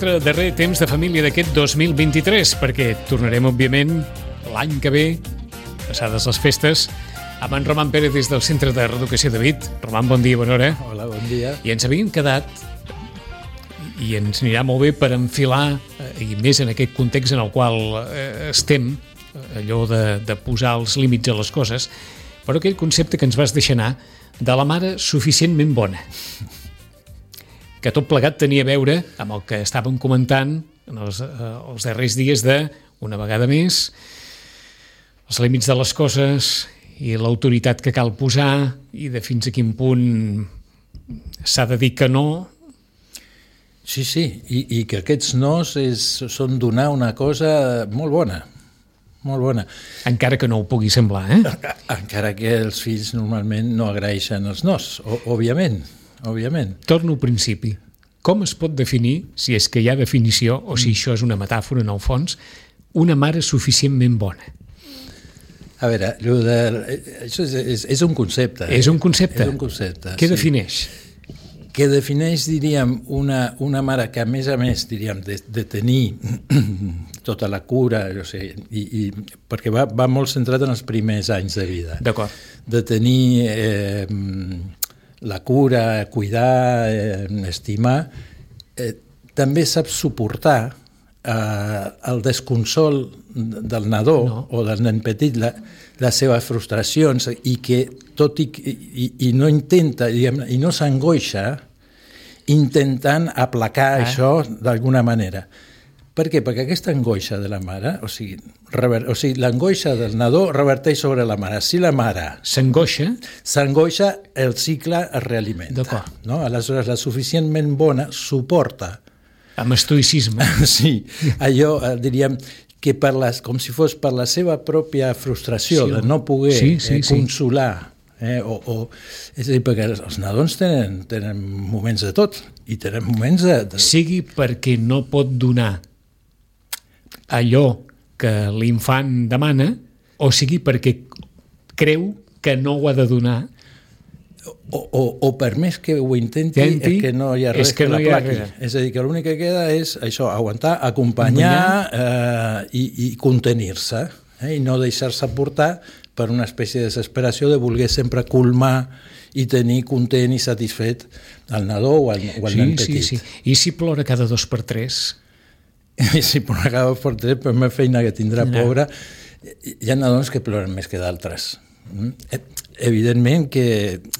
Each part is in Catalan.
nostre darrer temps de família d'aquest 2023, perquè tornarem, òbviament, l'any que ve, passades les festes, amb en Roman Pérez des del Centre de Reeducació de Vit. Roman, bon dia, bona hora. Hola, bon dia. I ens havíem quedat, i ens anirà molt bé per enfilar, eh, i més en aquest context en el qual eh, estem, eh, allò de, de posar els límits a les coses, però aquell concepte que ens vas deixar anar de la mare suficientment bona que tot plegat tenia a veure amb el que estàvem comentant en els, eh, els darrers dies de, una vegada més, els límits de les coses i l'autoritat que cal posar i de fins a quin punt s'ha de dir que no. Sí, sí, i, i que aquests nos és, són donar una cosa molt bona, molt bona. Encara que no ho pugui semblar, eh? Encara que els fills normalment no agraeixen els nos, òbviament òbviament. Torno al principi. Com es pot definir, si és que hi ha definició, o si mm. això és una metàfora en el fons, una mare suficientment bona? A veure, de, això és, és, és un concepte. Eh? És un concepte? És un concepte, Què sí. defineix? que defineix, diríem, una, una mare que, a més a més, diríem, de, de tenir tota la cura, jo sé, i, i, perquè va, va molt centrat en els primers anys de vida. D'acord. De tenir eh, la cura, cuidar, eh, estimar, eh, també sap suportar eh, el desconsol del nadó no. o del nen petit, la, les seves frustracions, i que tot i, i, i no intenta, diguem, i no s'angoixa intentant aplacar eh? això d'alguna manera. Per què? Perquè aquesta angoixa de la mare, o sigui, rever, o sigui l'angoixa del nadó reverteix sobre la mare. Si la mare... S'angoixa? S'angoixa, el cicle es realimenta. No? Aleshores, la suficientment bona suporta... Amb estoicisme. sí, allò, eh, diríem, que per les, com si fos per la seva pròpia frustració sí, de no poder sí, sí, eh, consolar Eh, o, o, és a dir, perquè els nadons tenen, tenen moments de tot i tenen moments de, de... Sigui perquè no pot donar allò que l'infant demana, o sigui perquè creu que no ho ha de donar, o, o, o per més que ho intenti, Tenti, és que no hi ha res que, que no l'aplaqui. És a dir, que l'únic que queda és això, aguantar, acompanyar eh, i, i contenir-se, eh, i no deixar-se portar per una espècie de desesperació de voler sempre colmar i tenir content i satisfet el nadó o el, o el sí, nen petit. Sí, sí. I si plora cada dos per tres? i si plorava per tres, per més feina que tindrà, no. pobra, hi ha nadons que ploren més que d'altres. Mm? Eh, evidentment que,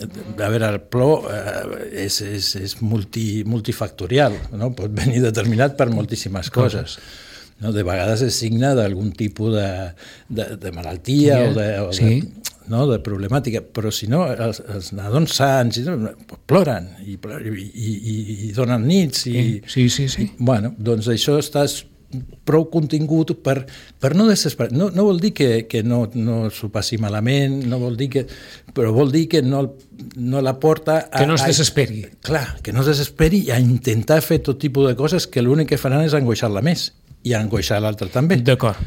a veure, el plor eh, és, és, és multi, multifactorial, no? pot venir determinat per moltíssimes coses. No? De vegades és signe d'algun tipus de, de, de malaltia sí, o de, o sí. No? de problemàtica, però si no, els, els nadons sants i, ploren i, i, i, i donen nits. I, sí, sí, sí. I, bueno, doncs això estàs prou contingut per, per no desesperar. No, no vol dir que, que no, no s'ho passi malament, no vol dir que, però vol dir que no, no la porta a... Que no es desesperi. A, clar, que no es desesperi i a intentar fer tot tipus de coses que l'únic que faran és angoixar-la més i angoixar l'altre també. D'acord.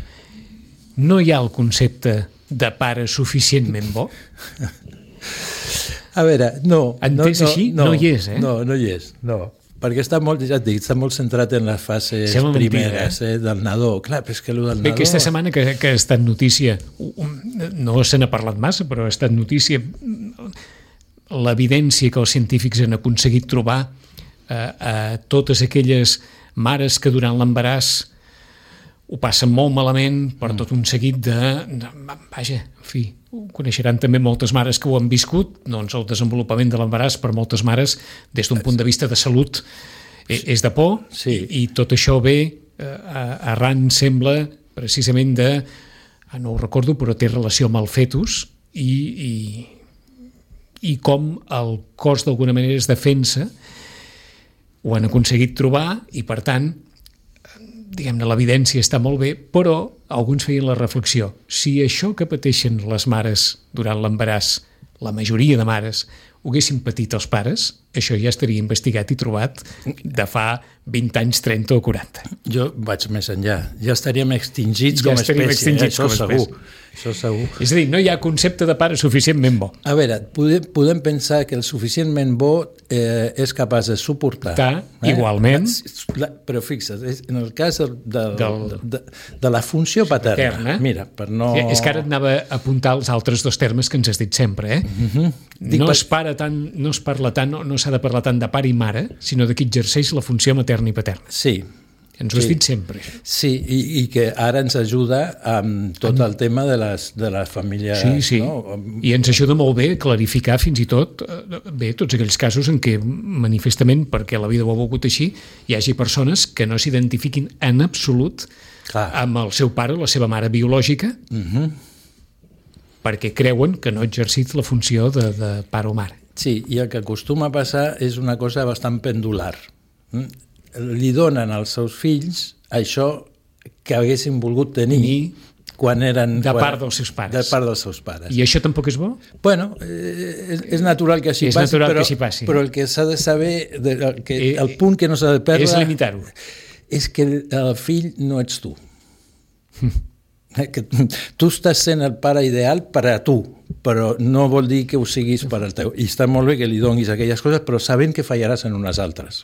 No hi ha el concepte de pare suficientment bo? A veure, no. Entès no, així? No, no hi és, eh? No, no hi és, no. Perquè està molt, ja et dic, està molt centrat en les fases Sembla primeres mentida, eh? del nadó. Clar, però és que el del Bé, nadó... aquesta setmana que, que ha estat notícia, no se n'ha parlat massa, però ha estat notícia l'evidència que els científics han aconseguit trobar eh, a totes aquelles mares que durant l'embaràs ho passen molt malament per mm. tot un seguit de, de... Vaja, en fi, ho coneixeran també moltes mares que ho han viscut, doncs el desenvolupament de l'embaràs per moltes mares, des d'un punt de vista de salut, sí. és de por, sí. i, i tot això ve eh, arran, sembla, precisament de... Ah, no ho recordo, però té relació amb el fetus i, i, i com el cos d'alguna manera es defensa, ho han aconseguit trobar i, per tant, diguem-ne, l'evidència està molt bé, però alguns feien la reflexió. Si això que pateixen les mares durant l'embaràs, la majoria de mares, ho haguessin patit els pares, això ja estaria investigat i trobat de fa 20 anys, 30 o 40. Jo vaig més enllà. Ja estaríem extingits Ja com a espècie. extingits això com segur. espècie. Això segur. És a dir, no hi ha concepte de pare suficientment bo. A veure, podem, podem pensar que el suficientment bo eh, és capaç de suportar... Ta, igualment. La, però fixa't, en el cas del, del, de, de la funció paterna, Paterna. mira, per no... Eh, És que ara et anava a apuntar els altres dos termes que ens has dit sempre, eh? Mhm. Dic No es, para tant, no es parla tant, no, no s'ha de parlar tant de pare i mare, sinó de qui exerceix la funció materna i paterna. Sí, Ens ho has Sí. dit sempre. sí i, i que ara ens ajuda amb tot el tema de les, de les famílies... Sí, sí. No? I ens ajuda molt bé a clarificar fins i tot eh, bé tots aquells casos en què manifestament, perquè la vida ho ha volgut així, hi hagi persones que no s'identifiquin en absolut Clar. amb el seu pare o la seva mare biològica perquè creuen que no ha exercit la funció de, de pare o mare. Sí, i el que acostuma a passar és una cosa bastant pendular. Mm? Li donen als seus fills això que haguessin volgut tenir Tenir quan eren... de quan, part dels seus pares. De part dels seus pares. I això tampoc és bo? Bueno, eh, és, és natural que així És passi, natural que però, així passi. però el que s'ha de saber, de, el, que, Eh, el punt que no s'ha de perdre... És limitar-ho. És que el fill no ets tu. Eh, que tu estàs sent el pare ideal per a tu, però no vol dir que ho siguis per al teu. I està molt bé que li donis aquelles coses, però sabent que fallaràs en unes altres.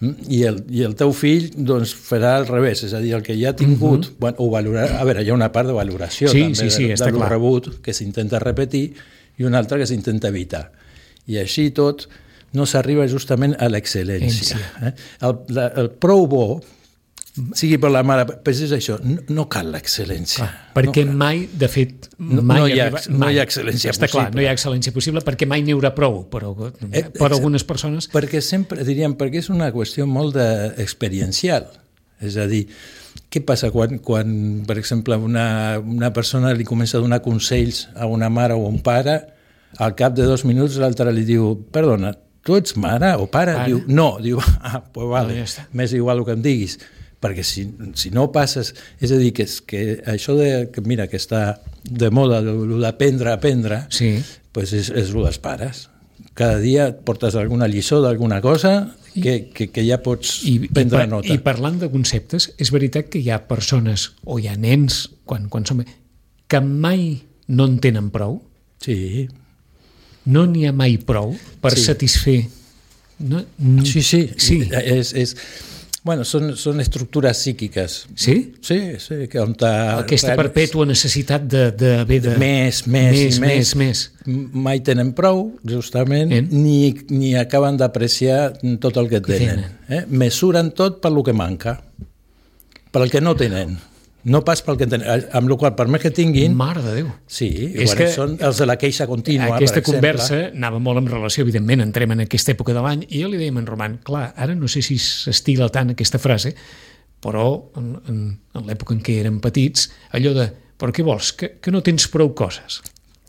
Mm? I el, I el teu fill doncs, farà al revés, és a dir, el que ja ha tingut, uh -huh. bueno, ho valorarà, a veure, hi ha una part de valoració Sí, també sí, sí, de, està de lo clar. rebut que s'intenta repetir i una altra que s'intenta evitar. I així tot no s'arriba justament a l'excel·lència. Eh? El, la, el prou bo, sigui per la mare, però és això, no, no cal l'excel·lència. Perquè mai, de fet, No- mai no hi ha- arriba- no mai. hi ha excel·lència Està clar, possible. no hi ha excel·lència possible perquè mai n'hi haurà prou per, Eh, per algunes persones. Perquè sempre, diríem, perquè és una qüestió molt de, experiencial. És a dir, què passa quan, quan per exemple, una, una persona li comença a donar consells a una mare o a un pare, al cap de dos minuts l'altre li diu, perdona, tu ets mare o pare? Pare. Diu, no, diu, ah, pues vale, ja està. m'és igual el que em diguis perquè si, si no passes és a dir, que, és, que això de, que mira, que està de moda d'aprendre a aprendre Sí. pues és, és el dels pares cada dia et portes alguna lliçó d'alguna cosa que, que, que ja pots I, i, prendre par- nota I parlant de conceptes, és veritat que hi ha persones o hi ha nens, quan, quan som... que mai no en tenen prou, sí, no n'hi ha mai prou per Sí. satisfer... No, sí, sí, Sí. És, és, bueno, són, són estructures psíquiques Sí? sí, sí, que on ta, Aquesta perpètua necessitat de, de, de, de més, més, més, més, més. mai tenen prou, justament, Eh? ni, ni acaben d'apreciar tot el que tenen. tenen. Eh? Mesuren tot per lo que manca, per el que no tenen, no pas pel que tenen. Amb la qual per més que tinguin, Mare de Déu. sí, És que són els de la queixa contínua, Aquesta exemple. conversa anava molt en relació, evidentment, entrem en aquesta època de l'any, i jo li dèiem en Roman, clar, ara no sé si s'estila tant aquesta frase, però en, en, en l'època en què érem petits, allò de, però què vols, que, que no tens prou coses,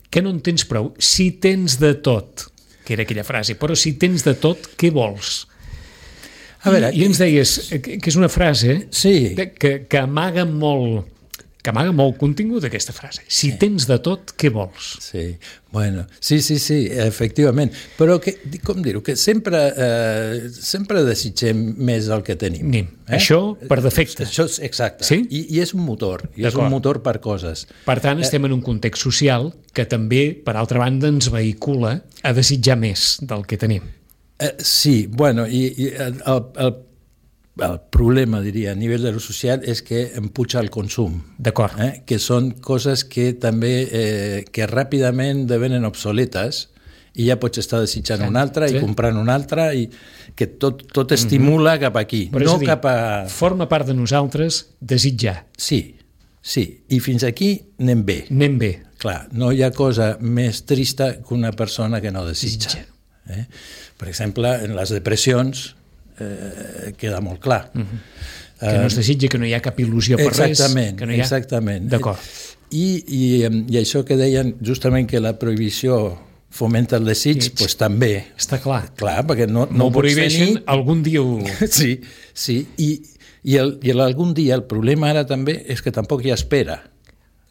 que no en tens prou, si tens de tot, que era aquella frase, però si tens de tot, què vols? A veure, I, I ens deies eh, que, que és una frase Sí. que, que amaga molt que amaga molt contingut aquesta frase. Si tens de tot, què vols? Sí, bueno, sí, sí, sí, efectivament. Però que, com dir-ho, que sempre, eh, sempre desitgem més del que tenim. Nim. Això per defecte. Això és exacte. Sí? I, I és un motor, i és un motor per coses. Per tant, estem en un context social que també, per altra banda, ens vehicula a desitjar més del que tenim. Eh, sí, bueno, i, i el, el, el problema, diria, a nivell de lo social és que empuja el consum. D'acord. eh? que són coses que també eh, que ràpidament devenen obsoletes i ja pots estar desitjant una altra Sí. i comprant una altra i que tot, tot estimula cap aquí, Però és no a dir, cap a... Forma part de nosaltres desitjar. Sí, sí, i fins aquí anem bé. Anem bé. Clar, no hi ha cosa més trista que una persona que no desitja. Desitja. Eh? Per exemple, en les depressions eh, queda molt clar. Uh -huh. Que no es desitja, que no hi ha cap il·lusió per exactament, res. Que no hi ha... exactament. D'acord. I, i, I això que deien justament que la prohibició fomenta el desig, doncs també. Està clar. Clar, perquè no, No no ho prohibeixen, tenir... algun dia ho... Sí, sí, i, i, el, i el algun dia, el problema ara també és que tampoc hi ha espera.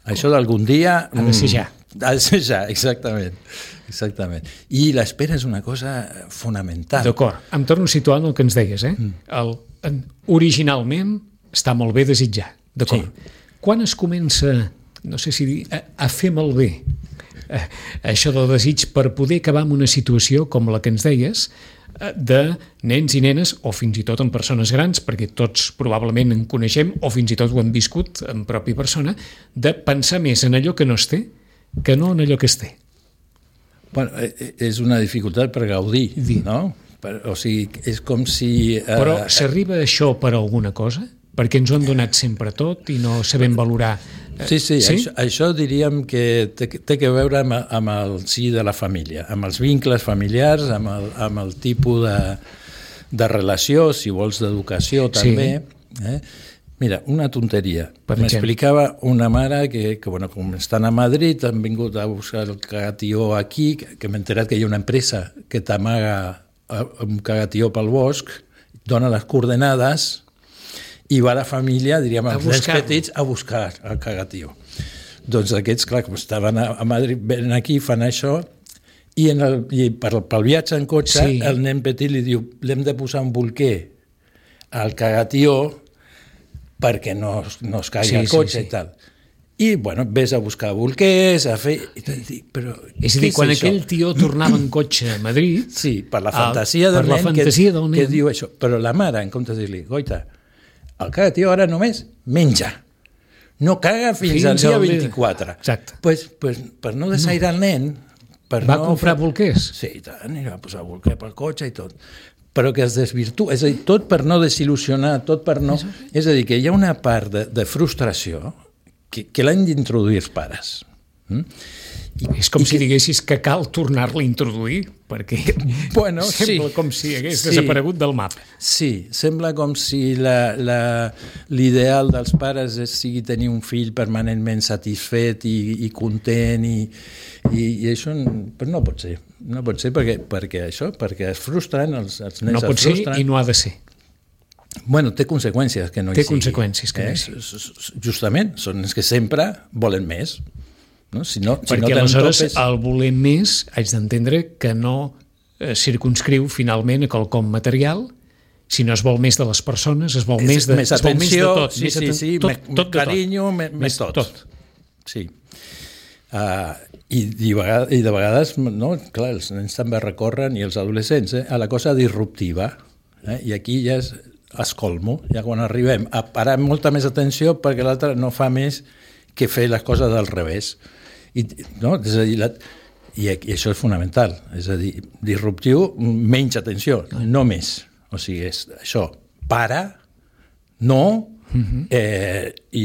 Això d'algun dia... Ha de ser ja. Ja, exactament. Exactament. I l'espera és una cosa fonamental. D'acord. Em torno a situar en el que ens deies, eh? Mm. El, en, originalment està molt bé desitjar, d'acord. Sí. Quan es comença, no sé si dir, a, a fer malbé eh, això del desig per poder acabar amb una situació com la que ens deies, eh, de nens i nenes, o fins i tot en persones grans, perquè tots probablement en coneixem, o fins i tot ho hem viscut en pròpia persona, de pensar més en allò que no es té que no en allò que es té. Bueno, eh, eh, és una dificultat per gaudir, Dir. no? Per, o sigui, és com si... Eh, Però s'arriba a això per alguna cosa? Perquè ens ho han donat sempre tot i no sabem valorar... Eh, sí, sí, sí? Això, això diríem que té, té que veure amb, amb el sí de la família, amb els vincles familiars, amb el, amb el tipus de, de relació, si vols d'educació també. Sí. Eh? Mira, una tonteria. M'explicava una mare que, que bueno, com estan a Madrid, han vingut a buscar el cagatió aquí, que, que m'he enterat que hi ha una empresa que t'amaga un cagatió pel bosc, dona les coordenades i va la família, diríem, els nens petits, a buscar el cagatió. Doncs aquests, clar, com estaven a, a Madrid, venen aquí, fan això, i, en el, i per, pel viatge en cotxe, sí. el nen petit li diu, l'hem de posar un bolquer al cagatió perquè no, no es caigui sí, el cotxe sí, sí. i tal. I, bueno, ves a buscar bolquers, a fer... I dic, però és a dir, quan és aquell tio tornava en cotxe a Madrid... Sí, per la fantasia, del, nen la fantasia que, del nen que diu això. Però la mare, en comptes de dir-li, goita, el cada tio ara només menja. No caga fins, fins al dia 24. Exacte. Pues, pues, per no desaire no. el nen... Per va no comprar bolquers? Sí, i tant, i va posar bolquer pel cotxe i tot però que es desvirtua, és a dir, tot per no desil·lusionar, tot per no... És a dir, que hi ha una part de, de frustració que, que l'han d'introduir els pares. Mm? I, és com I si que... diguessis que cal tornar-la a introduir, perquè bueno, sembla sí, com si hagués sí, desaparegut del mapa. Sí, sembla com si l'ideal dels pares és, sigui tenir un fill permanentment satisfet i, i content, i, i, i això però no pot ser. No pot ser perquè, perquè això, perquè es frustren, els, els nens no pot ser i no ha de ser. Bueno, té conseqüències que no té hi sigui. Té conseqüències que eh? no hi sigui. Justament, són els que sempre volen més. No? Si no, Perquè si no aleshores topes... el voler més haig d'entendre que no eh, circunscriu finalment a quelcom material, si no es vol més de les persones, es vol és, més de, més atenció, es vol més de tot. Sí, més sí, sí, tot, me, tot carinyo, tot. més, tot. tot. Sí. Uh, i, i, I de vegades, no, clar, els nens també recorren, i els adolescents, eh, a la cosa disruptiva. Eh? I aquí ja és escolmo, ja quan arribem a parar molta més atenció perquè l'altre no fa més que fer les coses del revés. I, no? és a dir, la, i, i això és fonamental, és a dir, disruptiu, menys atenció, no més. O sigui, és això, para, no, Uh mhm. -huh. eh, i,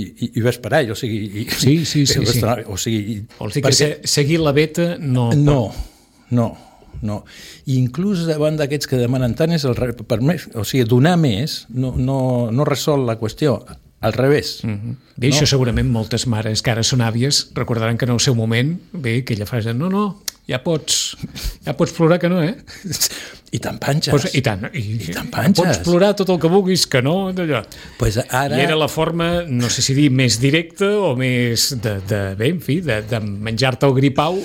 i, i ves per allà, o sigui... I, sí, sí, sí. sí. O sigui, Vols dir perquè... que seguir la beta no... No, no, no. I inclús davant d'aquests que demanen tant és el, per més, o sigui, donar més no, no, no resol la qüestió al revés. Mm -hmm. Bé, no? això segurament moltes mares que ara són àvies recordaran que en el seu moment, bé, aquella frase, no, no, ja pots, ja pots plorar que no, eh? I te'n panxes. Pues, I tant, i, I tant panxes. Pots plorar tot el que vulguis, que no, d'allò. Pues ara... I era la forma, no sé si dir, més directa o més de, de bé, en fi, de, de menjar-te el gripau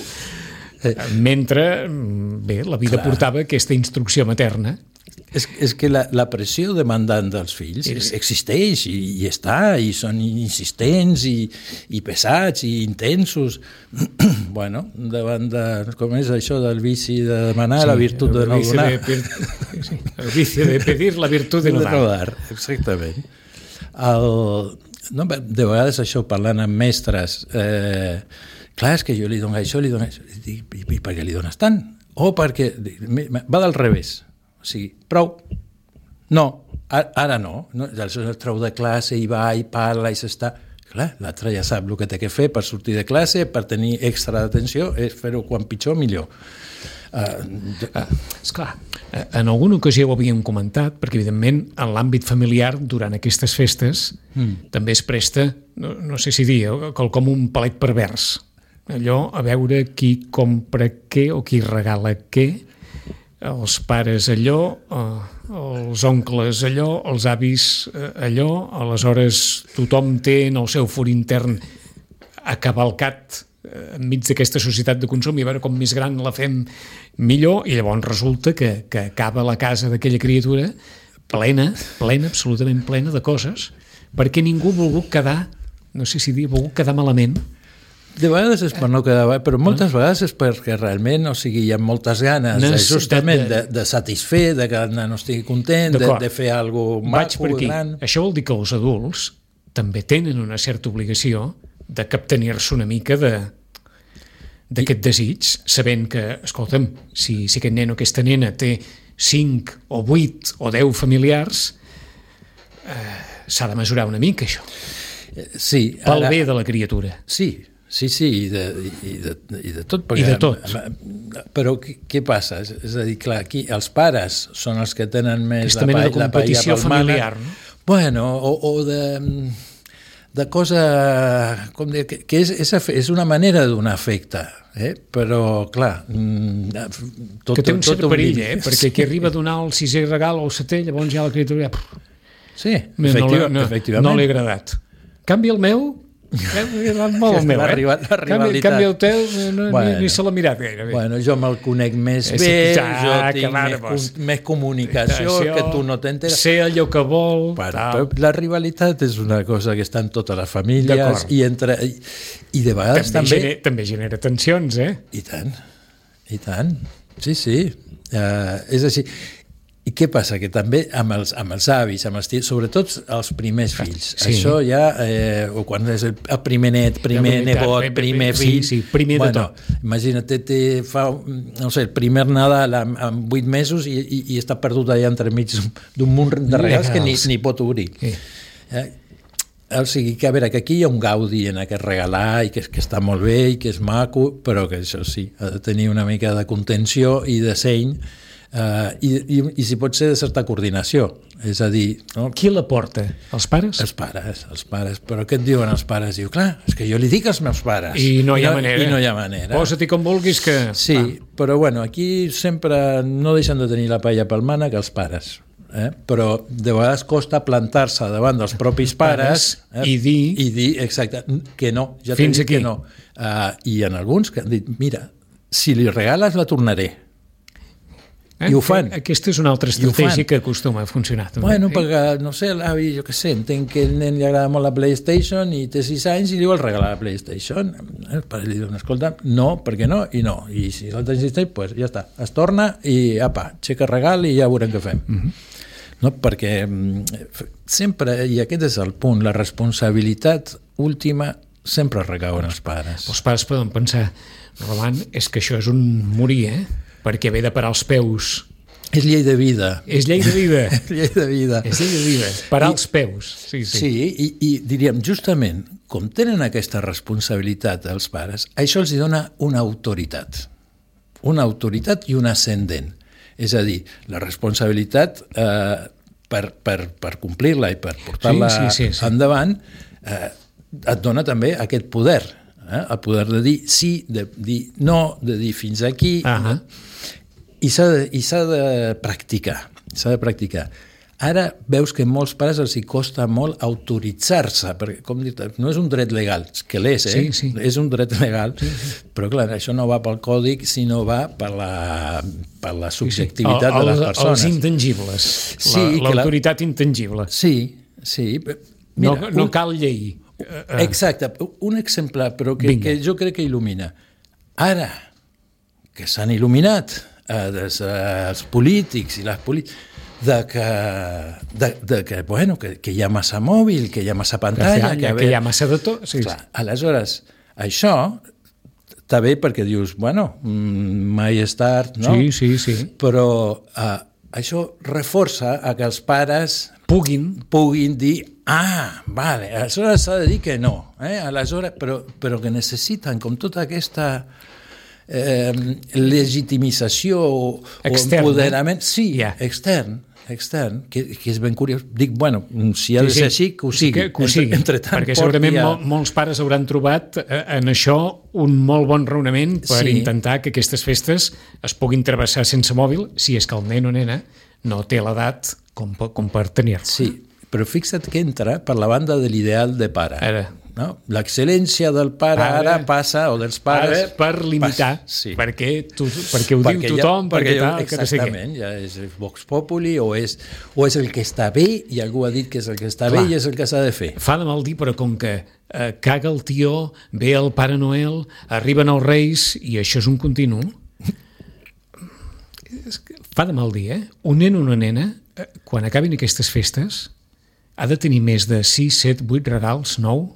eh. mentre, bé, la vida Clar. portava aquesta instrucció materna. És, és que la, la pressió demandant dels fills és... existeix i, i està, i són insistents i, i pesats i intensos. bueno, davant de... Com és això del vici de demanar, sí, la virtut de no donar? De, sí, el vici de pedir, la virtut de no. De no dar, exactament. El, no, de vegades això, parlant amb mestres, eh, clar, és que jo li dono això, li dono això. I, i, i per què li dones tant? O perquè... Va del revés o sigui, prou. No, ara no. no. Aleshores el treu de classe i va i parla i s'està... Clar, l'altre ja sap el que té que fer per sortir de classe, per tenir extra d'atenció, és fer-ho quan pitjor, millor. Uh, uh, esclar, uh, en alguna ocasió ho havíem comentat, perquè evidentment en l'àmbit familiar, durant aquestes festes, mm. també es presta, no, no sé si dir, com un palet pervers. Allò a veure qui compra què o qui regala què, els pares allò, eh, els oncles allò, els avis eh, allò, aleshores tothom té en el seu for intern acabalcat eh, enmig d'aquesta societat de consum i a veure com més gran la fem millor. I llavors resulta que, que acaba la casa d'aquella criatura plena, plena, absolutament plena de coses perquè ningú ha volgut quedar no sé si dir, ha volgut quedar malament de vegades és per no quedar bé, però moltes vegades és perquè realment, o sigui, hi ha moltes ganes de, justament de, de, satisfer, de que el nano estigui content, de, de fer alguna cosa maco, per aquí. gran. Això vol dir que els adults també tenen una certa obligació de captenir-se una mica de d'aquest desig, sabent que, escolta'm, si, si aquest nen o aquesta nena té 5 o 8 o 10 familiars, eh, s'ha de mesurar una mica, això. Sí. Pel ara, bé de la criatura. Sí, Sí, sí, i de, i de, i de tot. Perquè, I de tot. Però què, què passa? És, a dir, clar, aquí els pares són els que tenen més Aquesta mena de competició familiar, no? Bueno, o, o de de cosa com dir, que, que és, és, és una manera de donar afecte eh? però clar mm, tot, que té un cert perill eh? perquè qui arriba a donar el sisè regal o el setè llavors ja la criatura sí, efectiva, no, no, efectivament no li ha agradat canvi el meu molt el meu, eh? La, la canvi, canvi el teu, no, bueno, ni, ni se l'ha mirat gaire. Bueno, jo me'l conec més és bé, ja, jo tinc més, pues. més comunicació Això, que tu no t'enteres. Sé allò que vol. Bueno, però la rivalitat és una cosa que està en totes les famílies i, entre, i, i de vegades també... També genera, també genera tensions, eh? I tant, i tant. Sí, sí. Uh, és així. I què passa? Que també amb els, amb els avis, amb els tios, sobretot els primers fills. Sí. Això ja, eh, o quan és el, el primer net, primer ja, nebot, primer fill... Sí, sí, primer bueno, de tot. Imagina't, te fa, no sé, el primer Nadal amb, amb 8 mesos i, i, i està perdut allà entremig d'un munt de regals que ni, ni pot obrir. Sí. Eh? O sigui, que a veure, que aquí hi ha un gaudi en aquest regalar i que, que està molt bé i que és maco, però que això sí, ha de tenir una mica de contenció i de seny Uh, i, i, i si pot ser de certa coordinació és a dir... No? Qui la porta? Els pares? Els pares, els pares. Però què et diuen els pares? Diu, clar, és que jo li dic als meus pares. I no hi ha no, manera. I no hi ha manera. Posa-t'hi com vulguis que... Sí, Va. però bueno, aquí sempre no deixen de tenir la paella pel mànec els pares. Eh? però de vegades costa plantar-se davant dels propis pares eh? i dir i dir, exacte, que no, ja fins aquí que no. Uh, i en alguns que han dit, mira, si li regales la tornaré Eh? I ho fan. Aquesta és una altra estratègia que acostuma a funcionar. També. Bueno, eh? perquè, no sé, l'avi, jo què sé, entenc que el nen li agrada molt la PlayStation i té 6 anys i li vol regalar la PlayStation. Eh, el pare li diu, escolta, no, perquè no, i no. I si l'altre insisteix, pues ja està. Es torna i, apa, aixeca regal i ja veurem què fem. Mm -hmm. no? perquè mm, sempre, i aquest és el punt, la responsabilitat última sempre recau en els pares. Els pares poden pensar, Roman, és que això és un morir, eh? Perquè ve de parar els peus. És llei de vida. És llei de vida. llei de vida. És llei de vida. Parar I, els peus. Sí, sí. sí i, i diríem, justament, com tenen aquesta responsabilitat els pares, això els dona una autoritat. Una autoritat i un ascendent. És a dir, la responsabilitat eh, per, per, per complir-la i per portar-la sí, sí, sí, sí. endavant eh, et dona també aquest poder, eh? el poder de dir sí, de dir no, de dir fins aquí, uh -huh i s'ha de, i de practicar, s'ha de practicar. Ara veus que molts pares els hi costa molt autoritzar-se, perquè, com dit, no és un dret legal, que l'és, eh? Sí, sí. És un dret legal, sí, sí. però clar, això no va pel còdic, sinó va per la, per la subjectivitat sí, sí. El, de les persones. Els intangibles, sí, l'autoritat la, intangible. Sí, sí. Mira, no, no cal llei. Exacte, un exemple, però que, que jo crec que il·lumina. Ara que s'han il·luminat, eh, des, eh, els polítics i les polítiques de que, de, de que, bueno, que, que hi ha massa mòbil, que hi ha massa pantalla... Que, que, que hi ha massa de tot. Sí, Clar, aleshores, això està bé perquè dius, bueno, mm, mai és tard, no? Sí, sí, sí. Però eh, això reforça a que els pares puguin, puguin dir ah, vale, aleshores s'ha de dir que no, eh? aleshores, però, però que necessiten com tota aquesta eh, legitimització o, extern, o empoderament, eh? sí, yeah. extern, extern, que, que és ben curiós. Dic, bueno, si ha de ser així, que ho sigui. Que, que ho sigui, entre, entre perquè segurament ha... mol, molts pares hauran trobat eh, en això un molt bon raonament per sí. intentar que aquestes festes es puguin travessar sense mòbil, si és que el nen o nena no té l'edat com, com per tenir-lo. Sí, però fixa't que entra per la banda de l'ideal de pare. Ara. no? L'excel·lència del pare ara, Ara- passa, o dels pares... Ara, per limitar, passa, sí. perquè, tu, perquè ho Perquè diu ja- tothom, perquè, ja- tal, que no sé què. Exactament, ja és Vox Populi o és, o és el que està bé i algú ha dit que és el que està Clar. bé i és el que s'ha de fer. Fa de mal dir, però com que eh, caga el tió, ve el Pare Noel, arriben els Reis i això és un continu, fa de mal dir, eh? Un nen o una nena, eh, quan acabin aquestes festes, ha de tenir més de 6, 7, 8 regals, 9?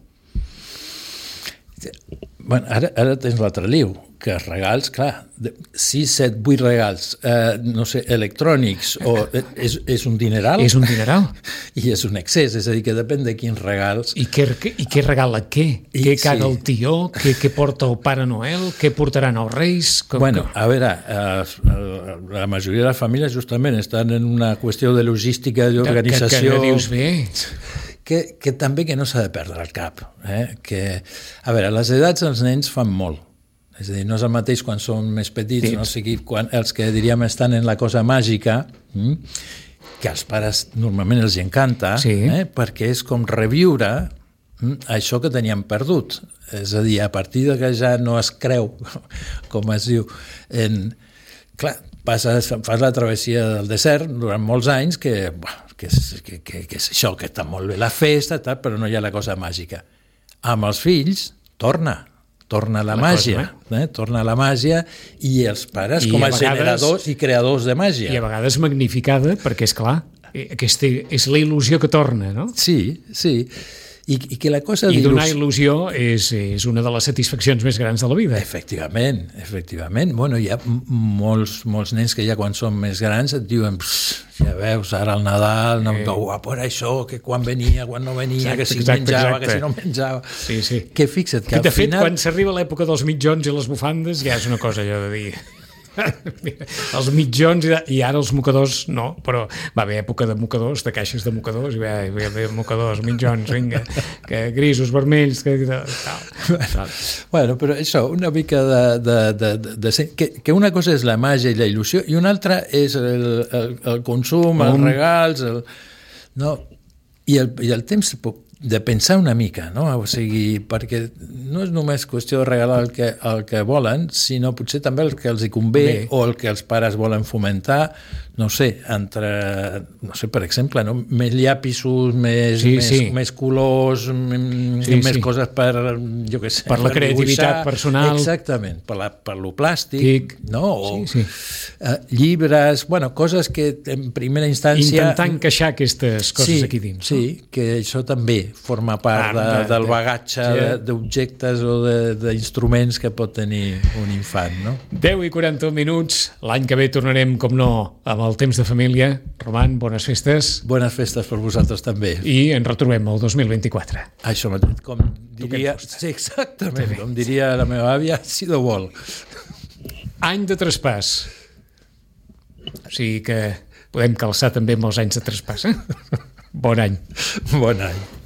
Bueno, ara, ara tens l'altre liu, que els regals, clar, de 6, 7, 8 regals, eh, no sé, electrònics, o eh, és, és un dineral És un dineral. i és un excés, és a dir, que depèn de quins regals. I què, i què regala què? I- què caga sí. el tió? Què, què porta el Pare Noel? Què portaran els Reis? Com, Bueno, com- a veure, eh, la majoria de les famílies justament estan en una qüestió de logística i que, que, que dius bé. Que, que també que no s'ha de perdre el cap. Eh? Que, a veure, les edats dels nens fan molt. És a dir, no és el mateix quan són més petits, Petits. no sigui quan els que diríem estan en la cosa màgica, mm? que als pares normalment els encanta, Sí. eh? perquè és com reviure mm, això que teníem perdut. És a dir, a partir de que ja no es creu, com es diu, en... Clar, passes, fas la travessia del desert durant molts anys que, que, és, que, que, que és això, que està molt bé la festa, tal, però no hi ha la cosa màgica. Amb els fills, torna, torna la, La màgia, cosa, eh? torna la màgia i els pares I com a a, vegades- generadors i creadors de màgia. I a vegades magnificada, perquè, és clar, aquesta és la il·lusió que torna, no? Sí, sí. I, i que la cosa I donar il·lusió és, és una de les satisfaccions més grans de la vida. Efectivament, efectivament. Bueno, hi ha molts, molts nens que ja quan són més grans et diuen "Pss, ja veus, ara el Nadal, no, no, a por això, que quan venia, quan no venia, Exacte, que si exacte, menjava, exacte. que si no menjava. Sí, sí. Que fixa't que Que, de al fet, final... quan s'arriba l'època dels mitjons i les bufandes, ja és una cosa allò de dir... Els mitjons i, i ara els mocadors no, però va haver època de mocadors, de caixes de mocadors i va va haver mocadors, mitjons, vinga, que grisos, vermells, que, tal, tal. Bueno, però això, una mica de... de, de, de, de que, que una cosa és la màgia i la il·lusió i una altra és el, el, el consum, els regals, el, no? I, el, i el temps de pensar una mica, no? O sigui, perquè no és només qüestió de regalar el que, el que volen, sinó potser també el que els hi convé Bé. o el que els pares volen fomentar, no sé, entre, no sé, per exemple, no? més llapisos, més, Sí, més, sí. més colors, mm, Sí, més sí. coses per, jo què sé, Per la creativitat personal. Exactament, per, la, per lo plàstic, Tic. no? O, Sí, sí. Eh, llibres, bueno, coses que en primera instància... Intentar encaixar aquestes coses sí, aquí dins. Sí, que això també forma part Part de, de- del de- bagatge sí. d'objectes o de- d'instruments que pot tenir un infant, no? 10 i 41 minuts, l'any que ve tornarem, com no, amb el temps de família. Roman, bones festes Bones festes per vosaltres també. i ens retrobem el 2024. Això mateix, com diria... Sí, exactament, com diria la meva àvia, si de vol. Any de traspàs. O sigui que podem calçar també amb els anys de traspàs. Eh? Bon any. Bon any.